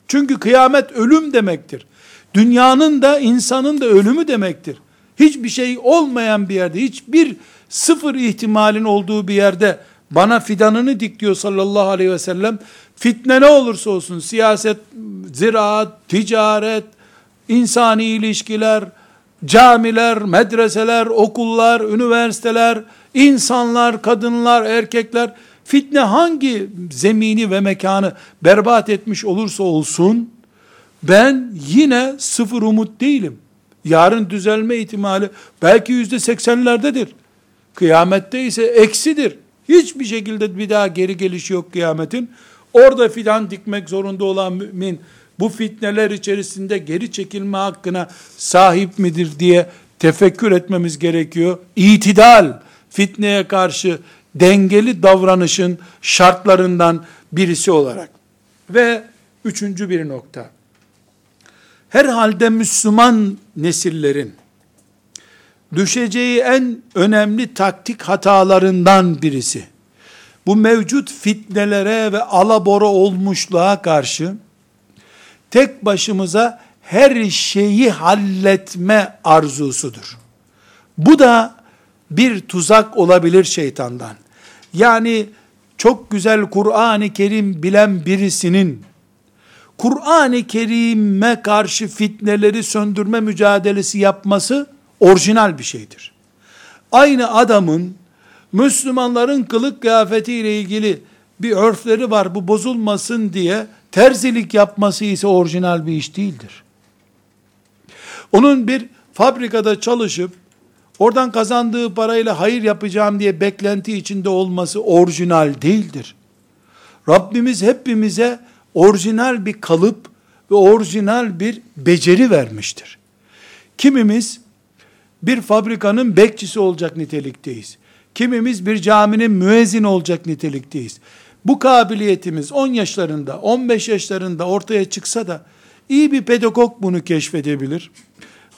[SPEAKER 1] Çünkü kıyamet ölüm demektir. Dünyanın da insanın da ölümü demektir. Hiçbir şey olmayan bir yerde, hiçbir sıfır ihtimalin olduğu bir yerde bana fidanını dik diyor sallallahu aleyhi ve sellem. Fitne ne olursa olsun, siyaset, ziraat, ticaret, insani ilişkiler, camiler, medreseler, okullar, üniversiteler, insanlar, kadınlar, erkekler, fitne hangi zemini ve mekanı berbat etmiş olursa olsun, ben yine sıfır umut değilim. Yarın düzelme ihtimali belki yüzde seksenlerdedir. Kıyamette ise eksidir. Hiçbir şekilde bir daha geri geliş yok kıyametin. Orada fidan dikmek zorunda olan mümin, bu fitneler içerisinde geri çekilme hakkına sahip midir diye tefekkür etmemiz gerekiyor. İtidal, fitneye karşı dengeli davranışın şartlarından birisi olarak. Ve üçüncü bir nokta. Herhalde Müslüman nesillerin düşeceği en önemli taktik hatalarından birisi. Bu mevcut fitnelere ve alabora olmuşluğa karşı tek başımıza her şeyi halletme arzusudur. Bu da bir tuzak olabilir şeytandan. Yani çok güzel Kur'an-ı Kerim bilen birisinin Kur'an-ı Kerim'e karşı fitneleri söndürme mücadelesi yapması orijinal bir şeydir. Aynı adamın Müslümanların kılık kıyafetiyle ilgili bir örfleri var bu bozulmasın diye terzilik yapması ise orijinal bir iş değildir. Onun bir fabrikada çalışıp oradan kazandığı parayla hayır yapacağım diye beklenti içinde olması orijinal değildir. Rabbimiz hepimize orijinal bir kalıp ve orijinal bir beceri vermiştir. Kimimiz bir fabrikanın bekçisi olacak nitelikteyiz. Kimimiz bir caminin müezzin olacak nitelikteyiz. bu kabiliyetimiz 10 yaşlarında, 15 yaşlarında ortaya çıksa da iyi bir pedagog bunu keşfedebilir.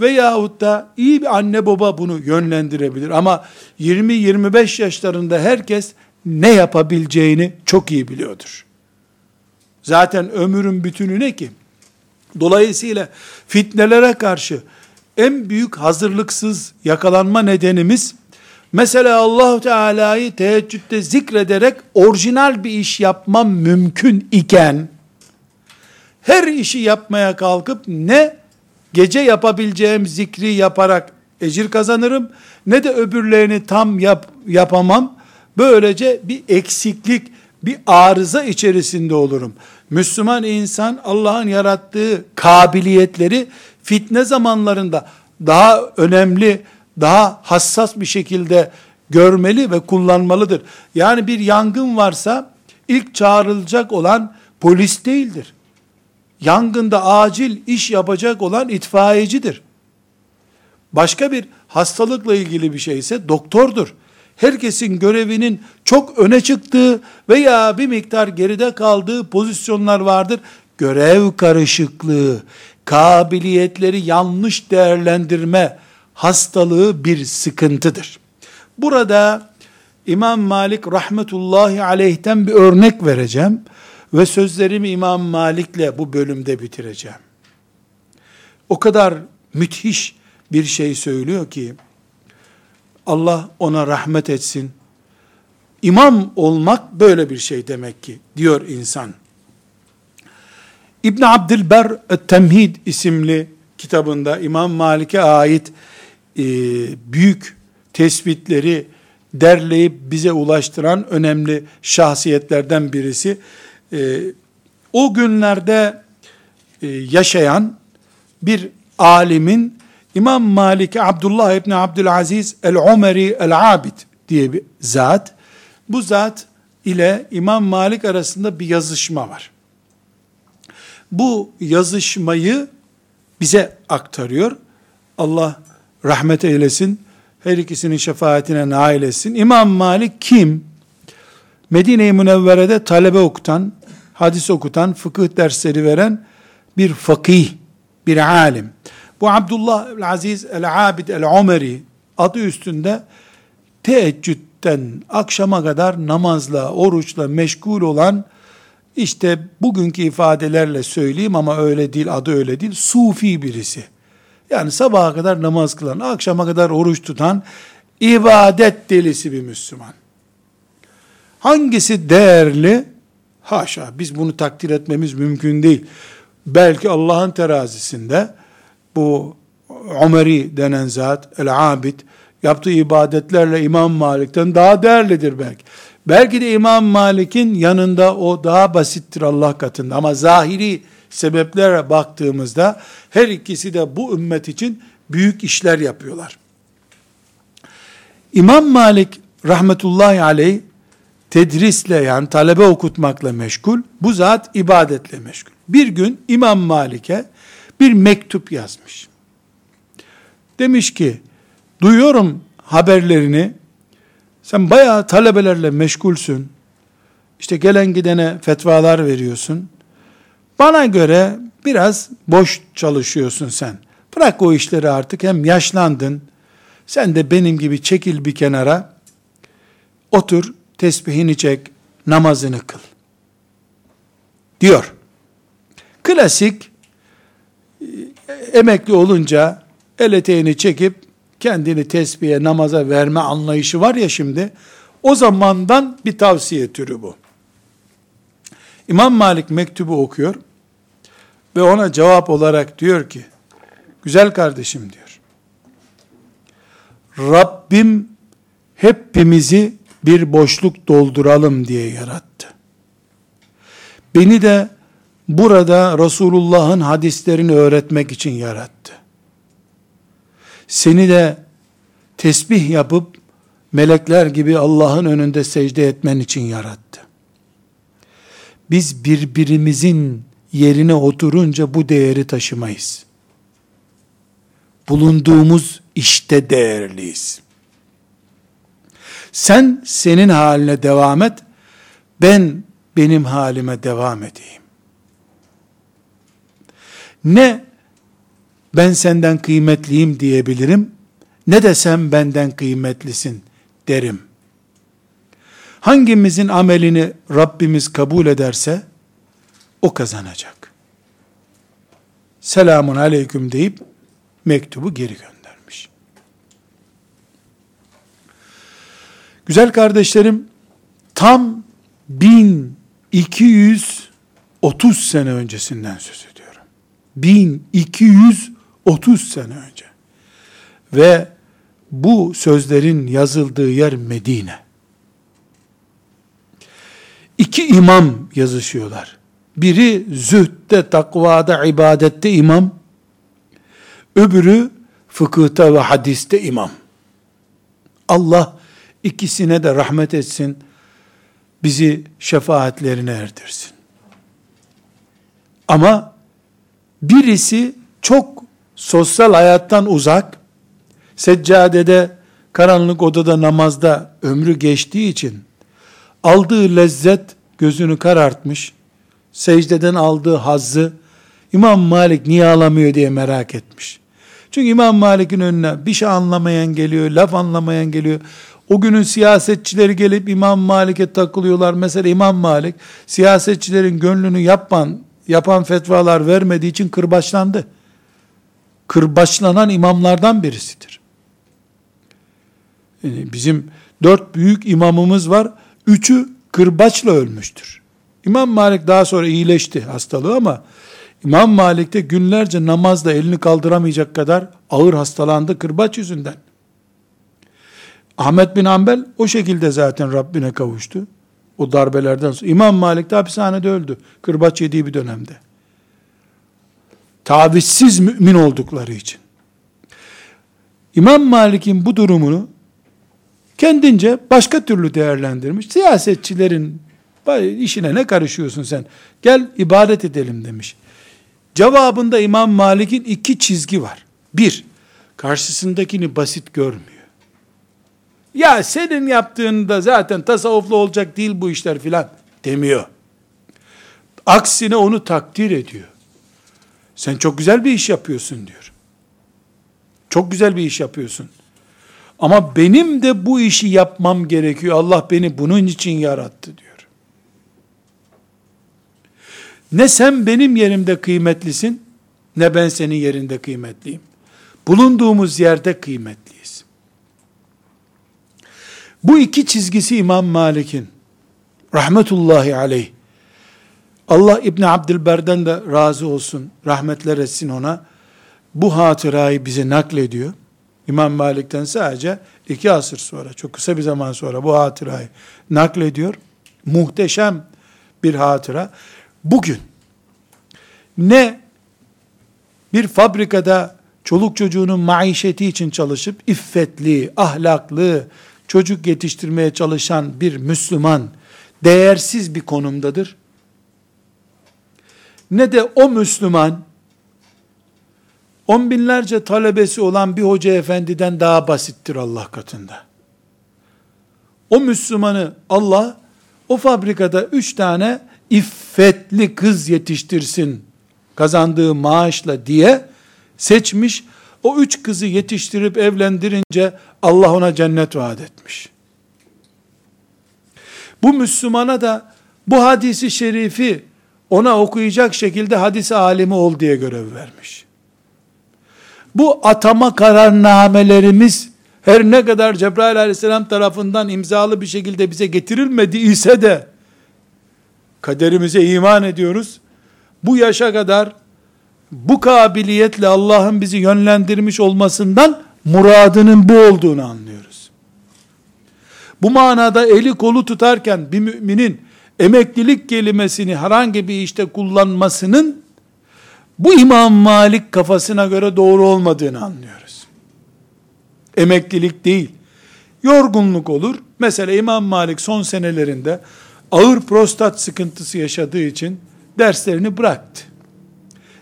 [SPEAKER 1] Veyahut da iyi bir anne baba bunu yönlendirebilir. Ama 20-25 yaşlarında herkes ne yapabileceğini çok iyi biliyordur. Zaten ömrün bütünü ne ki? Dolayısıyla fitnelere karşı en büyük hazırlıksız yakalanma nedenimiz mesela Allah Teala'yı teheccüde zikrederek orijinal bir iş yapmam mümkün iken her işi yapmaya kalkıp ne gece yapabileceğim zikri yaparak ecir kazanırım ne de öbürlerini tam yap, yapamam. Böylece bir eksiklik, bir arıza içerisinde olurum. Müslüman insan Allah'ın yarattığı kabiliyetleri fitne zamanlarında daha önemli, daha hassas bir şekilde görmeli ve kullanmalıdır. Yani bir yangın varsa ilk çağrılacak olan polis değildir. Yangında acil iş yapacak olan itfaiyecidir. Başka bir hastalıkla ilgili bir şey ise doktordur. Herkesin görevinin çok öne çıktığı veya bir miktar geride kaldığı pozisyonlar vardır. Görev karışıklığı, kabiliyetleri yanlış değerlendirme hastalığı bir sıkıntıdır. Burada İmam Malik rahmetullahi aleyhten bir örnek vereceğim ve sözlerimi İmam Malik'le bu bölümde bitireceğim. O kadar müthiş bir şey söylüyor ki Allah ona rahmet etsin. İmam olmak böyle bir şey demek ki diyor insan. İbn Abdülber Temhid isimli kitabında İmam Malik'e ait e, büyük tespitleri derleyip bize ulaştıran önemli şahsiyetlerden birisi. E, o günlerde e, yaşayan bir alimin İmam Malik Abdullah İbni Abdülaziz el-Umeri el-Abid diye bir zat. Bu zat ile İmam Malik arasında bir yazışma var. Bu yazışmayı bize aktarıyor. Allah rahmet eylesin. Her ikisinin şefaatine nail etsin. İmam Malik kim? Medine-i Münevvere'de talebe okutan, hadis okutan, fıkıh dersleri veren bir fakih, bir alim. Bu Abdullah Aziz el-Abid el-Umeri adı üstünde teheccüden akşama kadar namazla, oruçla meşgul olan işte bugünkü ifadelerle söyleyeyim ama öyle değil, adı öyle değil. Sufi birisi. Yani sabaha kadar namaz kılan, akşama kadar oruç tutan, ibadet delisi bir Müslüman. Hangisi değerli? Haşa, biz bunu takdir etmemiz mümkün değil. Belki Allah'ın terazisinde bu Umeri denen zat, el-abid, yaptığı ibadetlerle İmam Malik'ten daha değerlidir belki. Belki de İmam Malik'in yanında o daha basittir Allah katında. Ama zahiri sebeplere baktığımızda her ikisi de bu ümmet için büyük işler yapıyorlar. İmam Malik rahmetullahi aleyh tedrisle yani talebe okutmakla meşgul. Bu zat ibadetle meşgul. Bir gün İmam Malik'e bir mektup yazmış. Demiş ki, duyuyorum haberlerini, sen bayağı talebelerle meşgulsün, işte gelen gidene fetvalar veriyorsun, bana göre biraz boş çalışıyorsun sen. Bırak o işleri artık, hem yaşlandın, sen de benim gibi çekil bir kenara, otur, tesbihini çek, namazını kıl. Diyor. Klasik emekli olunca el eteğini çekip kendini tesbihe, namaza verme anlayışı var ya şimdi. O zamandan bir tavsiye türü bu. İmam Malik mektubu okuyor ve ona cevap olarak diyor ki, güzel kardeşim diyor, Rabbim hepimizi bir boşluk dolduralım diye yarattı. Beni de burada Resulullah'ın hadislerini öğretmek için yarattı. Seni de tesbih yapıp melekler gibi Allah'ın önünde secde etmen için yarattı. Biz birbirimizin yerine oturunca bu değeri taşımayız. Bulunduğumuz işte değerliyiz. Sen senin haline devam et. Ben benim halime devam edeyim. Ne ben senden kıymetliyim diyebilirim, ne de sen benden kıymetlisin derim. Hangimizin amelini Rabbimiz kabul ederse, o kazanacak. Selamun aleyküm deyip, mektubu geri göndermiş. Güzel kardeşlerim, tam 1230 sene öncesinden söz ediyorum. 1230 sene önce. Ve bu sözlerin yazıldığı yer Medine. İki imam yazışıyorlar. Biri zühtte, takvada, ibadette imam. Öbürü fıkıhta ve hadiste imam. Allah ikisine de rahmet etsin. Bizi şefaatlerine erdirsin. Ama birisi çok sosyal hayattan uzak, seccadede, karanlık odada namazda ömrü geçtiği için, aldığı lezzet gözünü karartmış, secdeden aldığı hazzı, İmam Malik niye alamıyor diye merak etmiş. Çünkü İmam Malik'in önüne bir şey anlamayan geliyor, laf anlamayan geliyor. O günün siyasetçileri gelip İmam Malik'e takılıyorlar. Mesela İmam Malik siyasetçilerin gönlünü yapan, yapan fetvalar vermediği için kırbaçlandı. Kırbaçlanan imamlardan birisidir. Yani bizim dört büyük imamımız var. Üçü kırbaçla ölmüştür. İmam Malik daha sonra iyileşti hastalığı ama İmam Malik de günlerce namazda elini kaldıramayacak kadar ağır hastalandı kırbaç yüzünden. Ahmet bin Ambel o şekilde zaten Rabbine kavuştu. O darbelerden sonra. İmam Malik de hapishanede öldü. Kırbaç yediği bir dönemde. Tavizsiz mümin oldukları için. İmam Malik'in bu durumunu kendince başka türlü değerlendirmiş. Siyasetçilerin işine ne karışıyorsun sen? Gel ibadet edelim demiş. Cevabında İmam Malik'in iki çizgi var. Bir, karşısındakini basit görmüyor. Ya senin yaptığında zaten tasavvuflu olacak değil bu işler filan demiyor. Aksine onu takdir ediyor. Sen çok güzel bir iş yapıyorsun diyor. Çok güzel bir iş yapıyorsun. Ama benim de bu işi yapmam gerekiyor. Allah beni bunun için yarattı diyor. Ne sen benim yerimde kıymetlisin, ne ben senin yerinde kıymetliyim. Bulunduğumuz yerde kıymetliyiz. Bu iki çizgisi İmam Malik'in, rahmetullahi aleyh, Allah İbni Abdülber'den de razı olsun, rahmetler etsin ona, bu hatırayı bize naklediyor. İmam Malik'ten sadece iki asır sonra, çok kısa bir zaman sonra bu hatırayı naklediyor. Muhteşem bir hatıra. Bugün ne bir fabrikada çoluk çocuğunun maişeti için çalışıp iffetli, ahlaklı çocuk yetiştirmeye çalışan bir Müslüman değersiz bir konumdadır. Ne de o Müslüman on binlerce talebesi olan bir hoca efendiden daha basittir Allah katında. O Müslümanı Allah o fabrikada üç tane iffetli kız yetiştirsin kazandığı maaşla diye seçmiş. O üç kızı yetiştirip evlendirince Allah ona cennet vaat etmiş. Bu Müslümana da bu hadisi şerifi ona okuyacak şekilde hadis alimi ol diye görev vermiş. Bu atama kararnamelerimiz her ne kadar Cebrail aleyhisselam tarafından imzalı bir şekilde bize getirilmedi ise de kaderimize iman ediyoruz. Bu yaşa kadar bu kabiliyetle Allah'ın bizi yönlendirmiş olmasından muradının bu olduğunu anlıyoruz. Bu manada eli kolu tutarken bir müminin emeklilik kelimesini herhangi bir işte kullanmasının bu İmam Malik kafasına göre doğru olmadığını anlıyoruz. Emeklilik değil. Yorgunluk olur. Mesela İmam Malik son senelerinde ağır prostat sıkıntısı yaşadığı için derslerini bıraktı.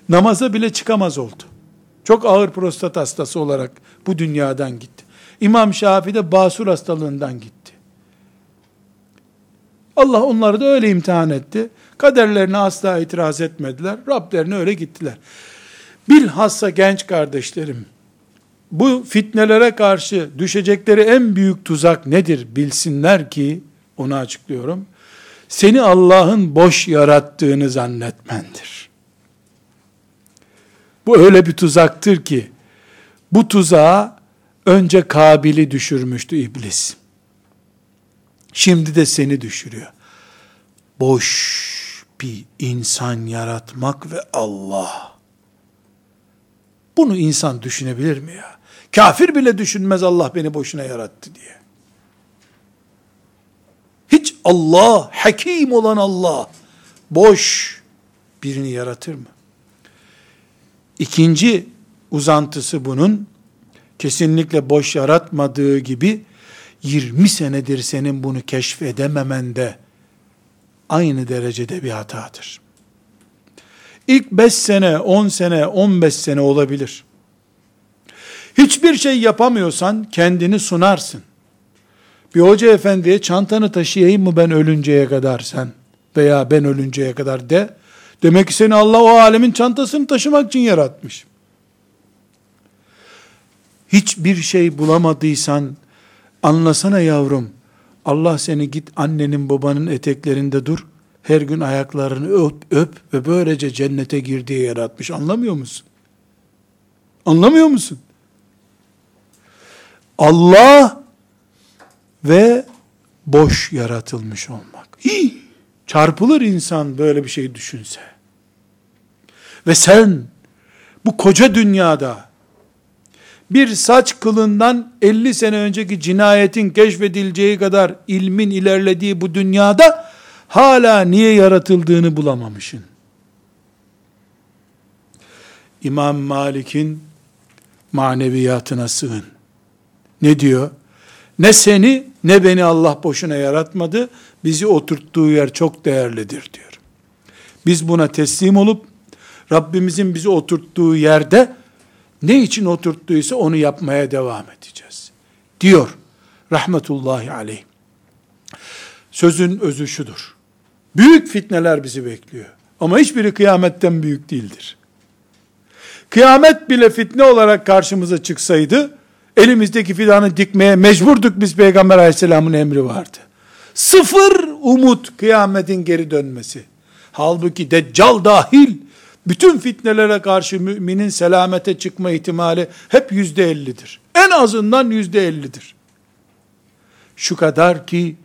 [SPEAKER 1] Namaza bile çıkamaz oldu. Çok ağır prostat hastası olarak bu dünyadan gitti. İmam Şafii de basur hastalığından gitti. Allah onları da öyle imtihan etti. Kaderlerine asla itiraz etmediler. Rablerine öyle gittiler. Bilhassa genç kardeşlerim, bu fitnelere karşı düşecekleri en büyük tuzak nedir bilsinler ki, onu açıklıyorum. Seni Allah'ın boş yarattığını zannetmendir. Bu öyle bir tuzaktır ki, bu tuzağa önce Kabil'i düşürmüştü iblis. Şimdi de seni düşürüyor. Boş bir insan yaratmak ve Allah. Bunu insan düşünebilir mi ya? Kafir bile düşünmez Allah beni boşuna yarattı diye. Hiç Allah, hakim olan Allah, boş birini yaratır mı? İkinci uzantısı bunun, kesinlikle boş yaratmadığı gibi, 20 senedir senin bunu keşfedememen de aynı derecede bir hatadır. İlk 5 sene, 10 sene, 15 sene olabilir. Hiçbir şey yapamıyorsan kendini sunarsın. Bir hoca efendiye çantanı taşıyayım mı ben ölünceye kadar sen veya ben ölünceye kadar de. Demek ki seni Allah o alemin çantasını taşımak için yaratmış. Hiçbir şey bulamadıysan anlasana yavrum. Allah seni git annenin babanın eteklerinde dur. Her gün ayaklarını öp, öp ve böylece cennete gir diye yaratmış. Anlamıyor musun? Anlamıyor musun? Allah ve boş yaratılmış olmak. Hii, çarpılır insan böyle bir şey düşünse. Ve sen bu koca dünyada bir saç kılından 50 sene önceki cinayetin keşfedileceği kadar ilmin ilerlediği bu dünyada hala niye yaratıldığını bulamamışsın. İmam Malik'in maneviyatına sığın. Ne diyor? Ne seni ne beni Allah boşuna yaratmadı. Bizi oturttuğu yer çok değerlidir diyor. Biz buna teslim olup Rabbimizin bizi oturttuğu yerde ne için oturttuysa onu yapmaya devam edeceğiz. Diyor rahmetullahi aleyh. Sözün özü şudur. Büyük fitneler bizi bekliyor. Ama hiçbiri kıyametten büyük değildir. Kıyamet bile fitne olarak karşımıza çıksaydı, elimizdeki fidanı dikmeye mecburduk biz Peygamber aleyhisselamın emri vardı. Sıfır umut kıyametin geri dönmesi. Halbuki deccal dahil bütün fitnelere karşı müminin selamete çıkma ihtimali hep yüzde ellidir. En azından yüzde ellidir. Şu kadar ki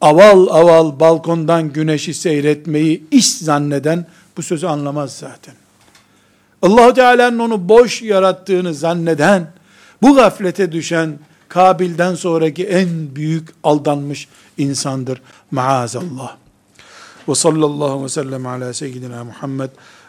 [SPEAKER 1] aval aval balkondan güneşi seyretmeyi iş zanneden bu sözü anlamaz zaten. allah Teala'nın onu boş yarattığını zanneden, bu gaflete düşen, Kabil'den sonraki en büyük aldanmış insandır. Maazallah. Ve sallallahu ve sellem ala seyyidina Muhammed